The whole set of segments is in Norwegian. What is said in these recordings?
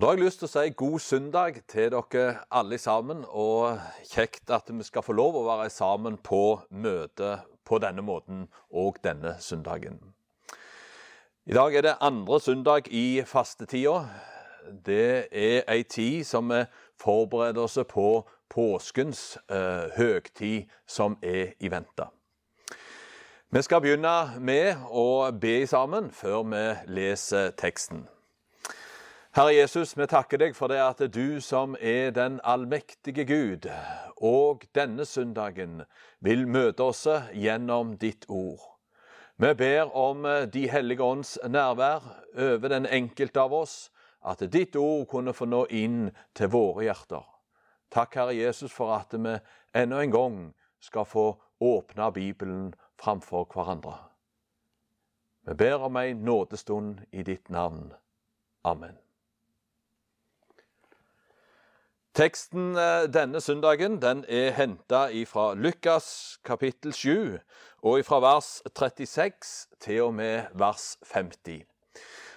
Da har jeg lyst til å si god søndag til dere alle sammen, og kjekt at vi skal få lov å være sammen på møte på denne måten og denne søndagen. I dag er det andre søndag i fastetida. Det er ei tid som vi forbereder oss på påskens eh, høgtid som er i vente. Vi skal begynne med å be sammen før vi leser teksten. Herre Jesus, vi takker deg for det at du som er den allmektige Gud, og denne søndagen vil møte oss gjennom ditt ord. Vi ber om De hellige ånds nærvær over den enkelte av oss, at ditt ord kunne få nå inn til våre hjerter. Takk, Herre Jesus, for at vi enda en gang skal få åpne Bibelen framfor hverandre. Vi ber om ei nådestund i ditt navn. Amen. Teksten eh, denne søndagen den er henta fra Lukas kapittel 7, og fra vers 36 til og med vers 50.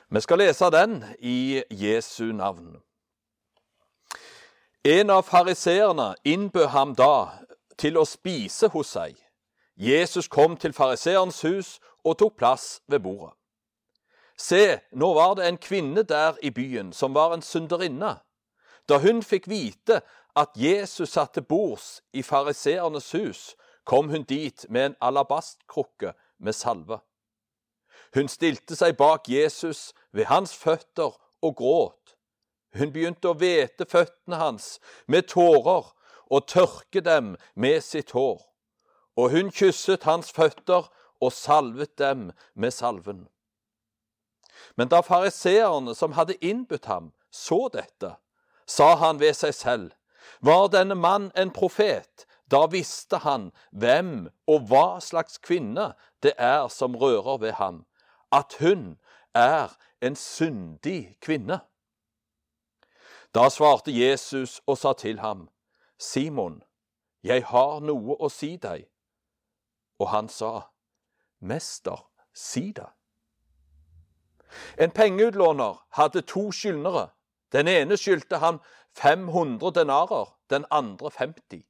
Vi skal lese den i Jesu navn. En av fariseerne innbød ham da til å spise hos seg. Jesus kom til fariseerens hus og tok plass ved bordet. Se, nå var det en kvinne der i byen som var en synderinne. Da hun fikk vite at Jesus satt til bords i fariseernes hus, kom hun dit med en alabastkrukke med salve. Hun stilte seg bak Jesus ved hans føtter og gråt. Hun begynte å hvete føttene hans med tårer og tørke dem med sitt hår. Og hun kysset hans føtter og salvet dem med salven. Men da fariseerne som hadde innbudt ham, så dette, sa han ved seg selv. Var denne mann en profet, da visste han hvem og hva slags kvinne det er som rører ved ham, at hun er en syndig kvinne. Da svarte Jesus og sa til ham, Simon, jeg har noe å si deg. Og han sa, Mester, si det. En pengeutlåner hadde to skyldnere. Den ene skyldte han 500 denarer, den andre 50.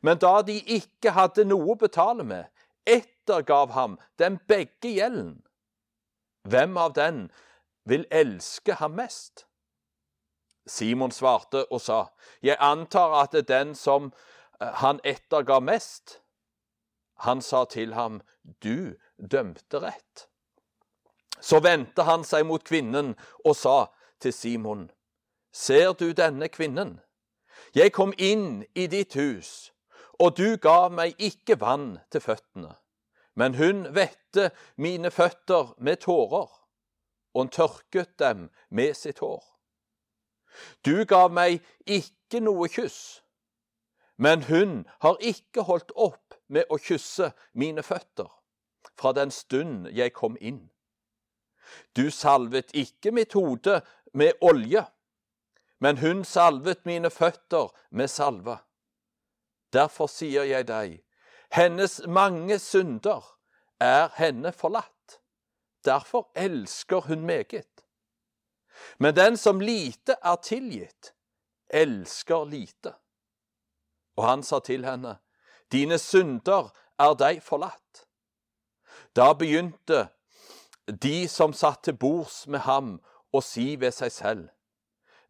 Men da de ikke hadde noe å betale med, ettergav ham den begge gjelden. Hvem av den vil elske ham mest? Simon svarte og sa, Jeg antar at det er den som eh, han etterga mest. Han sa til ham, Du dømte rett. Så vendte han seg mot kvinnen og sa, til Simon, Ser du denne kvinnen? Jeg kom inn i ditt hus, og du gav meg ikke vann til føttene, men hun vette mine føtter med tårer, og hun tørket dem med sitt hår. Du gav meg ikke noe kyss, men hun har ikke holdt opp med å kysse mine føtter fra den stund jeg kom inn. Du salvet ikke mitt hode med olje, men hun salvet mine føtter med salve. Derfor sier jeg deg, hennes mange synder er henne forlatt. Derfor elsker hun meget. Men den som lite er tilgitt, elsker lite. Og han sa til henne, dine synder er deg forlatt. Da begynte de som satt til bords med ham, og si ved seg selv,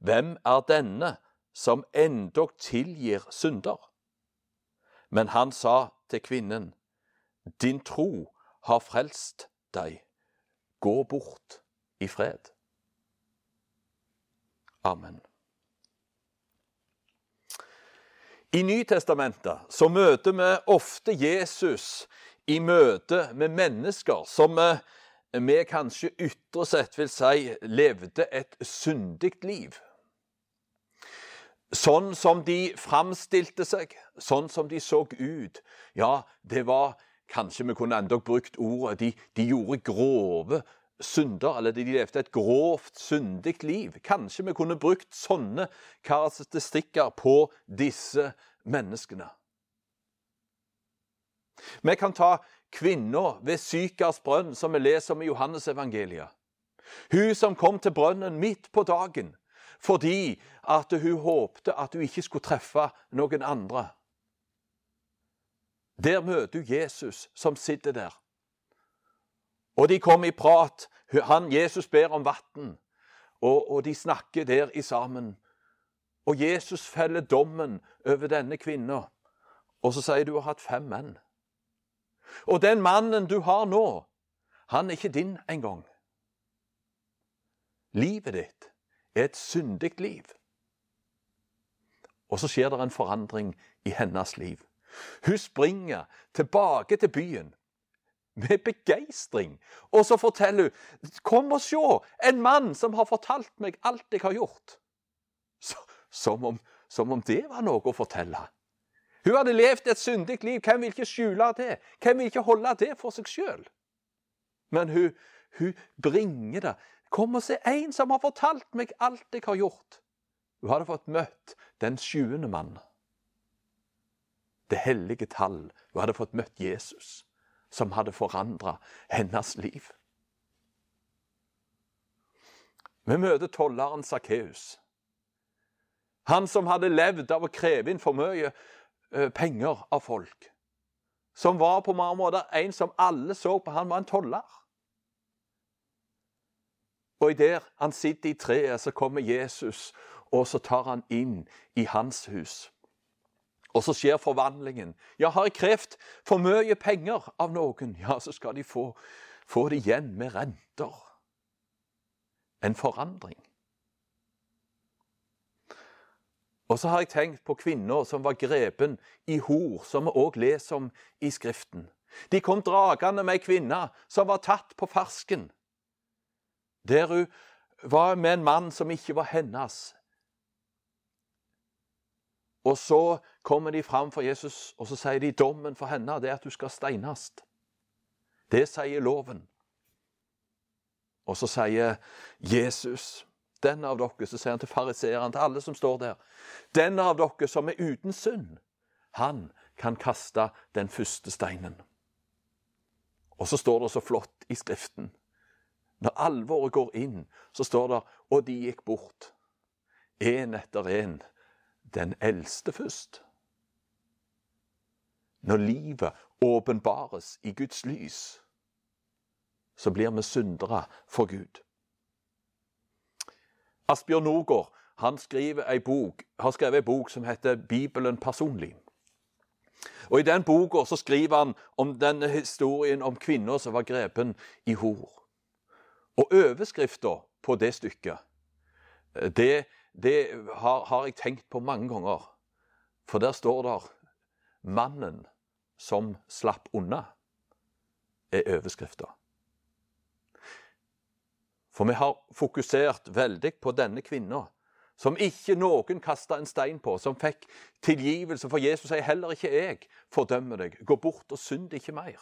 Hvem er denne som endog tilgir synder? Men han sa til kvinnen, Din tro har frelst deg. Gå bort i fred. Amen. I Nytestamentet så møter vi ofte Jesus i møte med mennesker som vi kanskje ytre sett vil si levde et syndig liv. Sånn som de framstilte seg, sånn som de så ut. Ja, det var Kanskje vi kunne endog brukt ordet de, de gjorde grove synder, eller de levde et grovt, syndig liv. Kanskje vi kunne brukt sånne karakteristikker på disse menneskene. Vi kan ta kvinna ved Sykars brønn, som vi leser om i Johannes evangeliet. Hun som kom til brønnen midt på dagen, fordi at hun håpte at hun ikke skulle treffe noen andre. Der møter du Jesus som sitter der. Og de kom i prat. Han, Jesus ber om vann, og, og de snakker der i sammen. Og Jesus feller dommen over denne kvinna. Og så sier du har hatt fem menn. Og den mannen du har nå, han er ikke din engang. Livet ditt er et syndig liv. Og så skjer det en forandring i hennes liv. Hun springer tilbake til byen med begeistring. Og så forteller hun 'Kom og se! En mann som har fortalt meg alt jeg har gjort.' Så, som, om, som, om, det var noe å fortelle. Hun hadde levd et syndig liv. Hvem vil ikke skjule det? Hvem vil ikke holde det for seg sjøl? Men hun, hun bringer det. 'Kom og se en som har fortalt meg alt jeg har gjort.' Hun hadde fått møtt den sjuende mann det hellige tall. Hun hadde fått møtt Jesus, som hadde forandra hennes liv. Vi møter tolleren Sakkeus. Han som hadde levd av å kreve inn for mye penger av folk. Som var på mange måter en som alle så på. Han var en toller. Og der han sitter i treet, så kommer Jesus, og så tar han inn i hans hus. Og så skjer forvandlingen. Ja, har jeg krevd for mye penger av noen, ja, så skal de få, få det igjen med renter. En forandring. Og så har jeg tenkt på kvinner som var grepen i hor, som vi òg leser om i Skriften. De kom dragende med ei kvinne som var tatt på fersken, der hun var med en mann som ikke var hennes, og så kommer de fram for Jesus, og så sier de dommen for henne det er at du skal steines. Det sier loven. Og så sier Jesus, den av dere, så sier han til fariseerne, til alle som står der, den av dere som er uten synd, han kan kaste den første steinen. Og så står det så flott i Skriften. Når alvoret går inn, så står det og de gikk bort, én etter én den eldste først. Når livet åpenbares i Guds lys, så blir vi syndere for Gud. Asbjørn Norgård han bok, har skrevet en bok som heter 'Bibelen personlig'. Og I den boka så skriver han om denne historien om kvinner som var grepen i hor. Og overskrifta på det stykket, det det har, har, jeg tenkt på mange ganger. For der står det 'Mannen som slapp unna', er overskrifta. For vi har fokusert veldig på denne kvinna, som ikke noen kasta en stein på, som fikk tilgivelse. For Jesus sier heller ikke jeg fordømmer deg. Gå bort og synd ikke mer.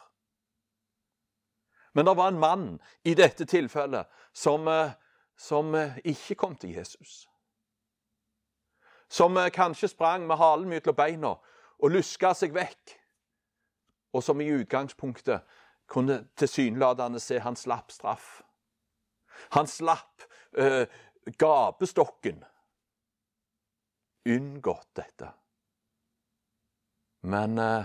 Men det var en mann i dette tilfellet som, eh, som eh, ikke kom til Jesus som eh, kanskje sprang med halen mellom beina og luska seg vekk, og som i utgangspunktet kunne tilsynelatende se han slapp straff. Han slapp uh, gapestokken. Unngått dette. Men uh,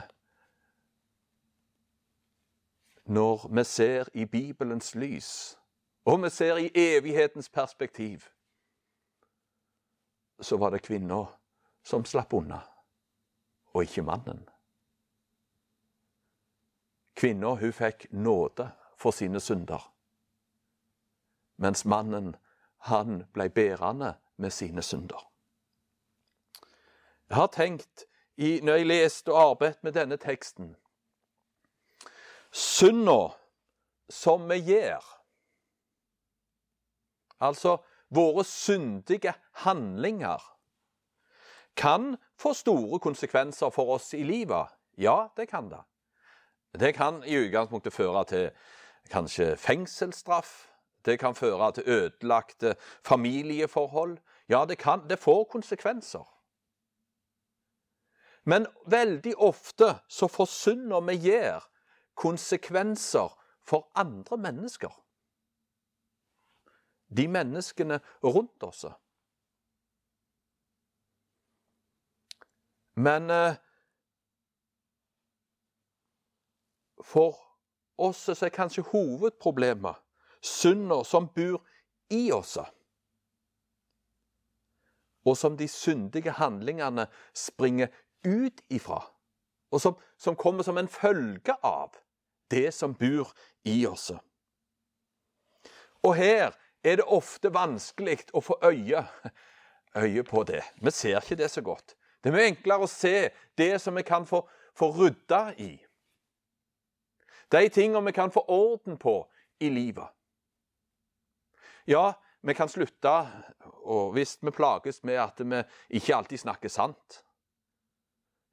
når vi ser i Bibelens lys, og vi ser i evighetens perspektiv, så var det kvinna som slapp unna, og ikke mannen. Kvinna hun fikk nåde for sine synder, mens mannen han ble bærende med sine synder. Jeg har tenkt, i, når jeg leste og arbeidet med denne teksten Synda som vi gjør Altså våre syndige handlinger kan få store konsekvenser for oss i livet. Ja, det kan det. Det kan i utgangspunktet føre til kanskje fengselsstraff. Det kan føre til ødelagte familieforhold. Ja, det, kan, det får konsekvenser. Men veldig ofte så forsyner vi gjør konsekvenser for andre mennesker. De menneskene rundt oss. Men eh, for oss så er kanskje hovedproblemet synder som bor i oss, og som de syndige handlingene springer ut ifra, og som, som kommer som en følge av det som bor i oss. Og her er det ofte vanskelig å få øye, øye på det. Vi ser ikke det så godt. Det er mye enklere å se det som vi kan få, få rydda i. De tingene vi kan få orden på i livet. Ja, vi kan slutte, og hvis vi plages med at vi ikke alltid snakker sant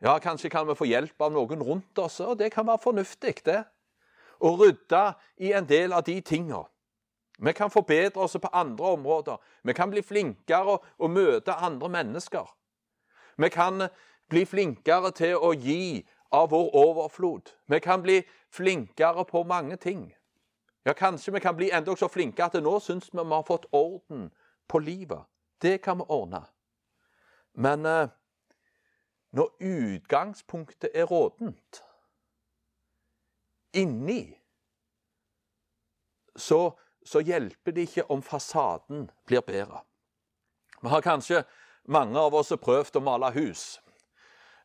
Ja, kanskje kan vi få hjelp av noen rundt oss, og det kan være fornuftig, det. Å rydde i en del av de tingene. Vi kan forbedre oss på andre områder. Vi kan bli flinkere å møte andre mennesker. Vi kan bli flinkere til å gi av vår overflod. Vi kan bli flinkere på mange ting. Ja, kanskje vi kan bli enda så flinke at nå syns vi vi har fått orden på livet. Det kan vi ordne. Men eh, når utgangspunktet er rådent inni, så så hjelper det ikke om fasaden blir bedre. Vi har kanskje mange av oss prøvd å male hus.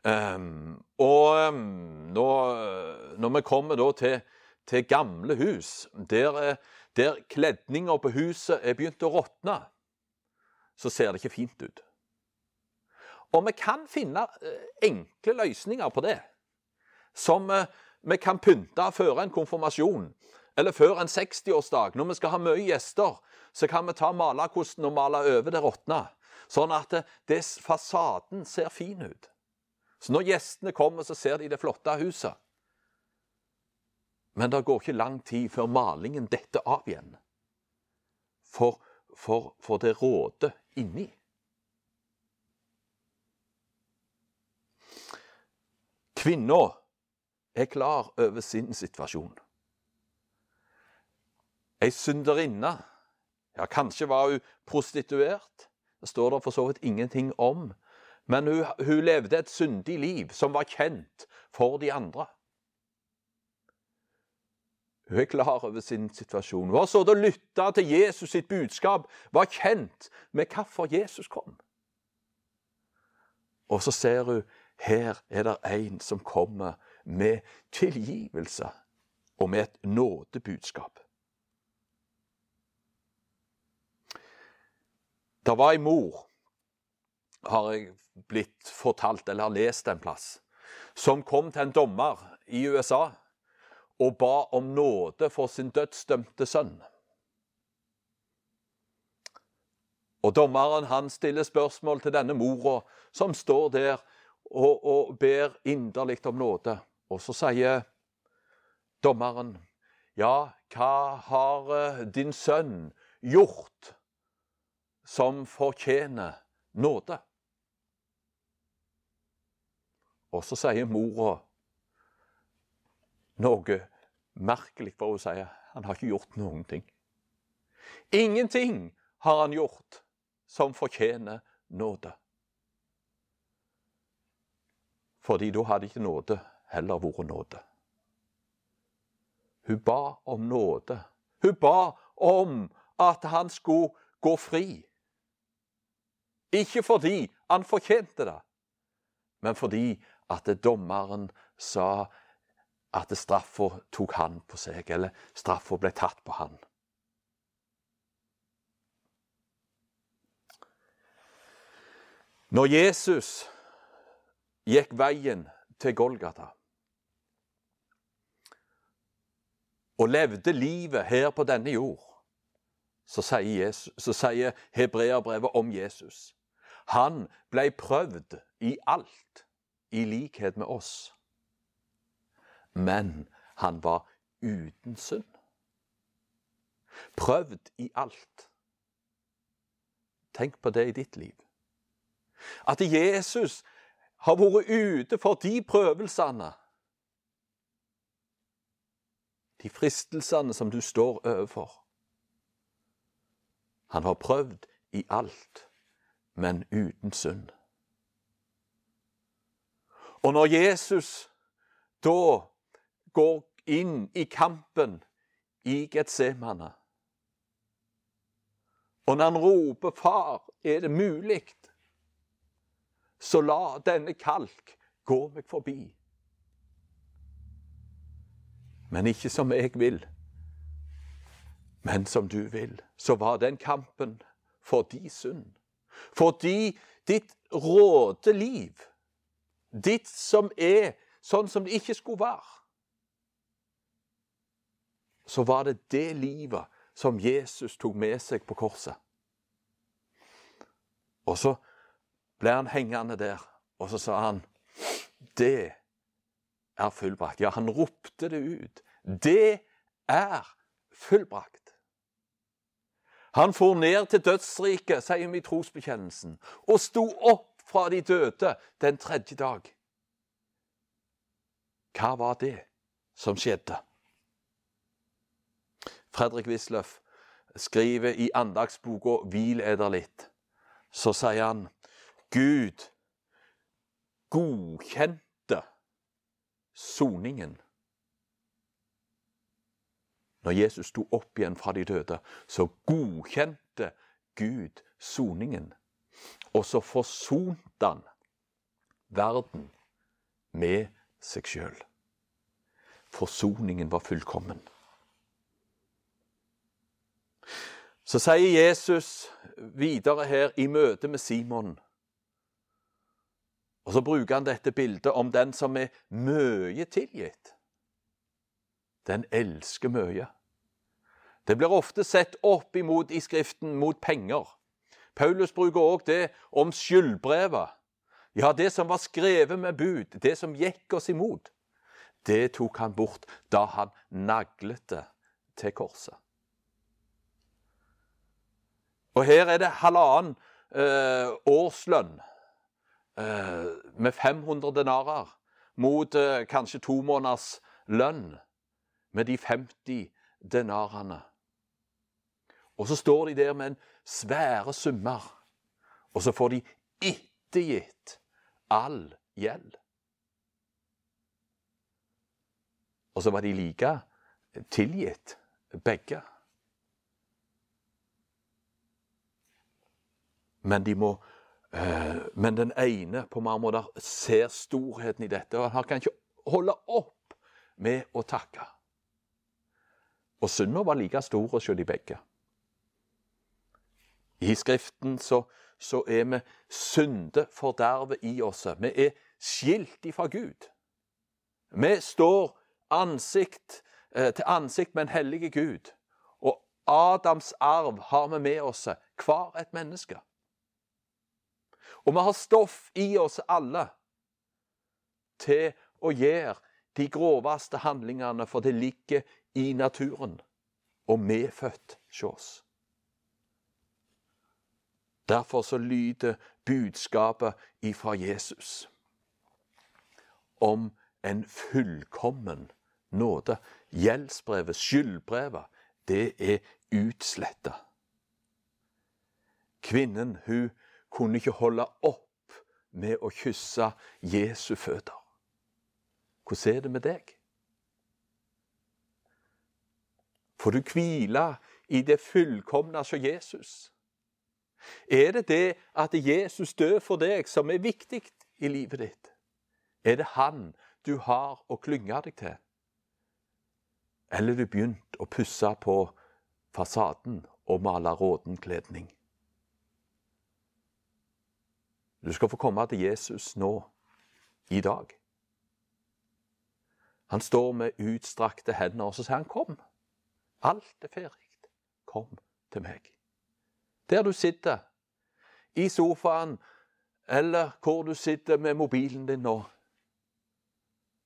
Um, og um, nå, når vi kommer til, til, gamle hus, der, der kledninga på huset er begynt å råtne, så ser det ikke fint ut. Og vi kan finne uh, enkle løsninger på det. Som uh, vi kan pynte før en konfirmasjon eller før en 60-årsdag, når vi skal ha mye gjester, så kan vi ta malerkosten og male over det råtne. Sånn at fasaden ser fin ut. Så når gjestene kommer, så ser de det flotte huset. Men det går ikke lang tid før malingen detter av igjen. For, for, for det råder inni. Kvinna er klar over sin situasjon. Ei synderinne. Ja, kanskje var hun prostituert. Det står det for så vidt ingenting om. Men hun, hun levde et syndig liv som var kjent for de andre. Hun er klar over sin situasjon. Hun har sittet og lytta til Jesus sitt budskap, var kjent med hvorfor Jesus kom. Og så ser hun her er det en som kommer med tilgivelse og med et nådebudskap. Det var ei mor, har jeg blitt fortalt eller har lest en plass, som kom til en dommer i USA og ba om nåde for sin dødsdømte sønn. Og Dommeren han stiller spørsmål til denne mora som står der og, og ber inderlig om nåde. Og så sier dommeren, ja, hva har eh, din sønn gjort som fortjener nåde. Og så sier mora noe merkelig, for å si. han har ikke gjort noen ting. Ingenting har han gjort som fortjener nåde. Fordi da hadde ikke nåde heller vært nåde. Hun ba om nåde. Hun ba om at han skulle gå fri. Ikke fordi han fortjente det, men fordi at dommeren sa at straffa tok han på seg, eller straffa ble tatt på han. Når Jesus gikk veien til Golgata og levde livet her på denne jord, så sier, Jesus, så sier hebreerbrevet om Jesus han ble prøvd i alt, i likhet med oss. Men han var uten synd. Prøvd i alt. Tenk på det i ditt liv. At Jesus har vært ute for de prøvelsene. De fristelsene som du står overfor. Han har prøvd i alt men uten synd. Og når Jesus da går inn i kampen i Getsemane, og når han roper 'Far, er det mulig?' så la denne kalk gå meg forbi. Men ikke som jeg vil, men som du vil. Så var den kampen for de synd. Fordi ditt råde liv, ditt som er sånn som det ikke skulle være, så var det det livet som Jesus tok med seg på korset. Og så ble han hengende der, og så sa han Det er fullbrakt. Ja, han ropte det ut. Det er fullbrakt. Han for ned til dødsriket, sier vi i trosbekjennelsen, og sto opp fra de døde den tredje dag. Hva var det som skjedde? Fredrik Wisløff skriver i andagsboka 'Hvil eder litt'. Så sier han Gud godkjente soningen. Når Jesus sto opp igjen fra de døde, så godkjente Gud soningen. Og så forsonte han verden med seg sjøl. Forsoningen var fullkommen. Så sier Jesus videre her i møte med Simon Og så bruker han dette bildet om den som er mye tilgitt. Den elsker mye. Det blir ofte sett opp imot i Skriften mot penger. Paulus bruker òg det om skyldbrevet. Ja, det som var skrevet med bud, det som gikk oss imot, det tok han bort da han naglet det til korset. Og her er det halvannen eh, årslønn eh, med 500 denarer mot eh, kanskje to måneders lønn med de 50 denarene. Og så står de der med en svære summer, og så får de ettergitt all gjeld. Og så var de like tilgitt, begge. Men de må øh, Men den ene på mange måter ser storheten i dette, og han kan ikke holde opp med å takke. Og synda var like stor hos de begge. I Skriften så, så er vi syndefordervet i oss. Vi er skilt ifra Gud. Vi står ansikt eh, til ansikt med en hellige Gud. Og Adams arv har vi med oss, hver et menneske. Og vi har stoff i oss alle til å gjøre de groveste handlingene, for det ligger i naturen og medfødt hos oss. Derfor så lyder budskapet ifra Jesus om en fullkommen nåde. Gjeldsbrevet, skyldbrevet, det er utsletta. Kvinnen hun kunne ikke holde opp med å kysse Jesu føtter. Hvordan er det med deg? Får du hvile i det fullkomne som Jesus? Er det det at Jesus dør for deg, som er viktig i livet ditt? Er det Han du har å klynge deg til? Eller du begynt å pusse på fasaden og male råden kledning? Du skal få komme til Jesus nå, i dag. Han står med utstrakte hender, og så sier han 'kom'. Alt er ferdig. Kom til meg. Der du sitter, i sofaen, eller hvor du sitter med mobilen din nå,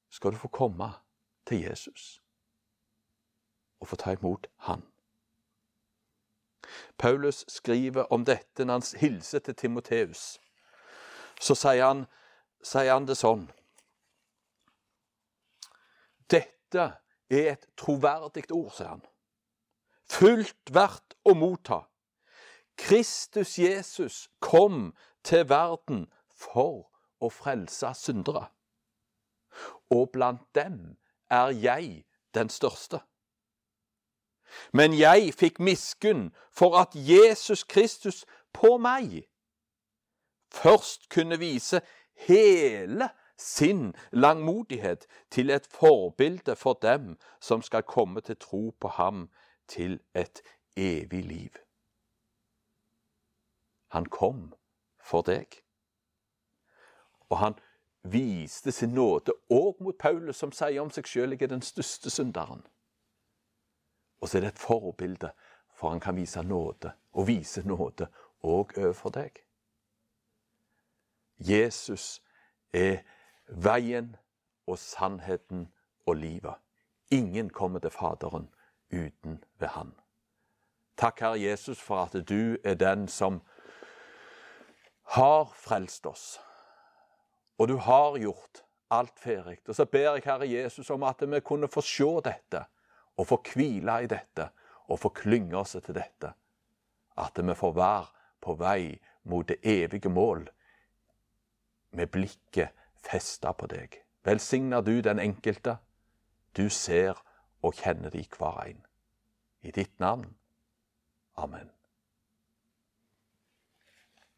skal du få komme til Jesus og få ta imot Han. Paulus skriver om dette når han hilser til Timoteus. Så sier han, sier han det sånn Dette er et troverdig ord, sier han. Fullt verdt å motta. Kristus Jesus kom til verden for å frelse syndere. og blant dem er jeg den største. Men jeg fikk miskunn for at Jesus Kristus på meg først kunne vise hele sin langmodighet til et forbilde for dem som skal komme til tro på ham til et evig liv. Han kom for deg. Og han viste sin nåde òg mot Paulus, som sier om seg sjøl er den største synderen. Og så er det et forbilde, for han kan vise nåde, og vise nåde òg overfor deg. Jesus er veien og sannheten og livet. Ingen kommer til Faderen uten ved Han. Takk, Herre Jesus, for at du er den som har frelst oss. Og du har gjort alt ferdig. Og så ber jeg Herre Jesus om at vi kunne få se dette, og få hvile i dette, og få klynge oss til dette. At vi får være på vei mot det evige mål, med blikket festa på deg. Velsigner du den enkelte. Du ser og kjenner de hver en. I ditt navn. Amen.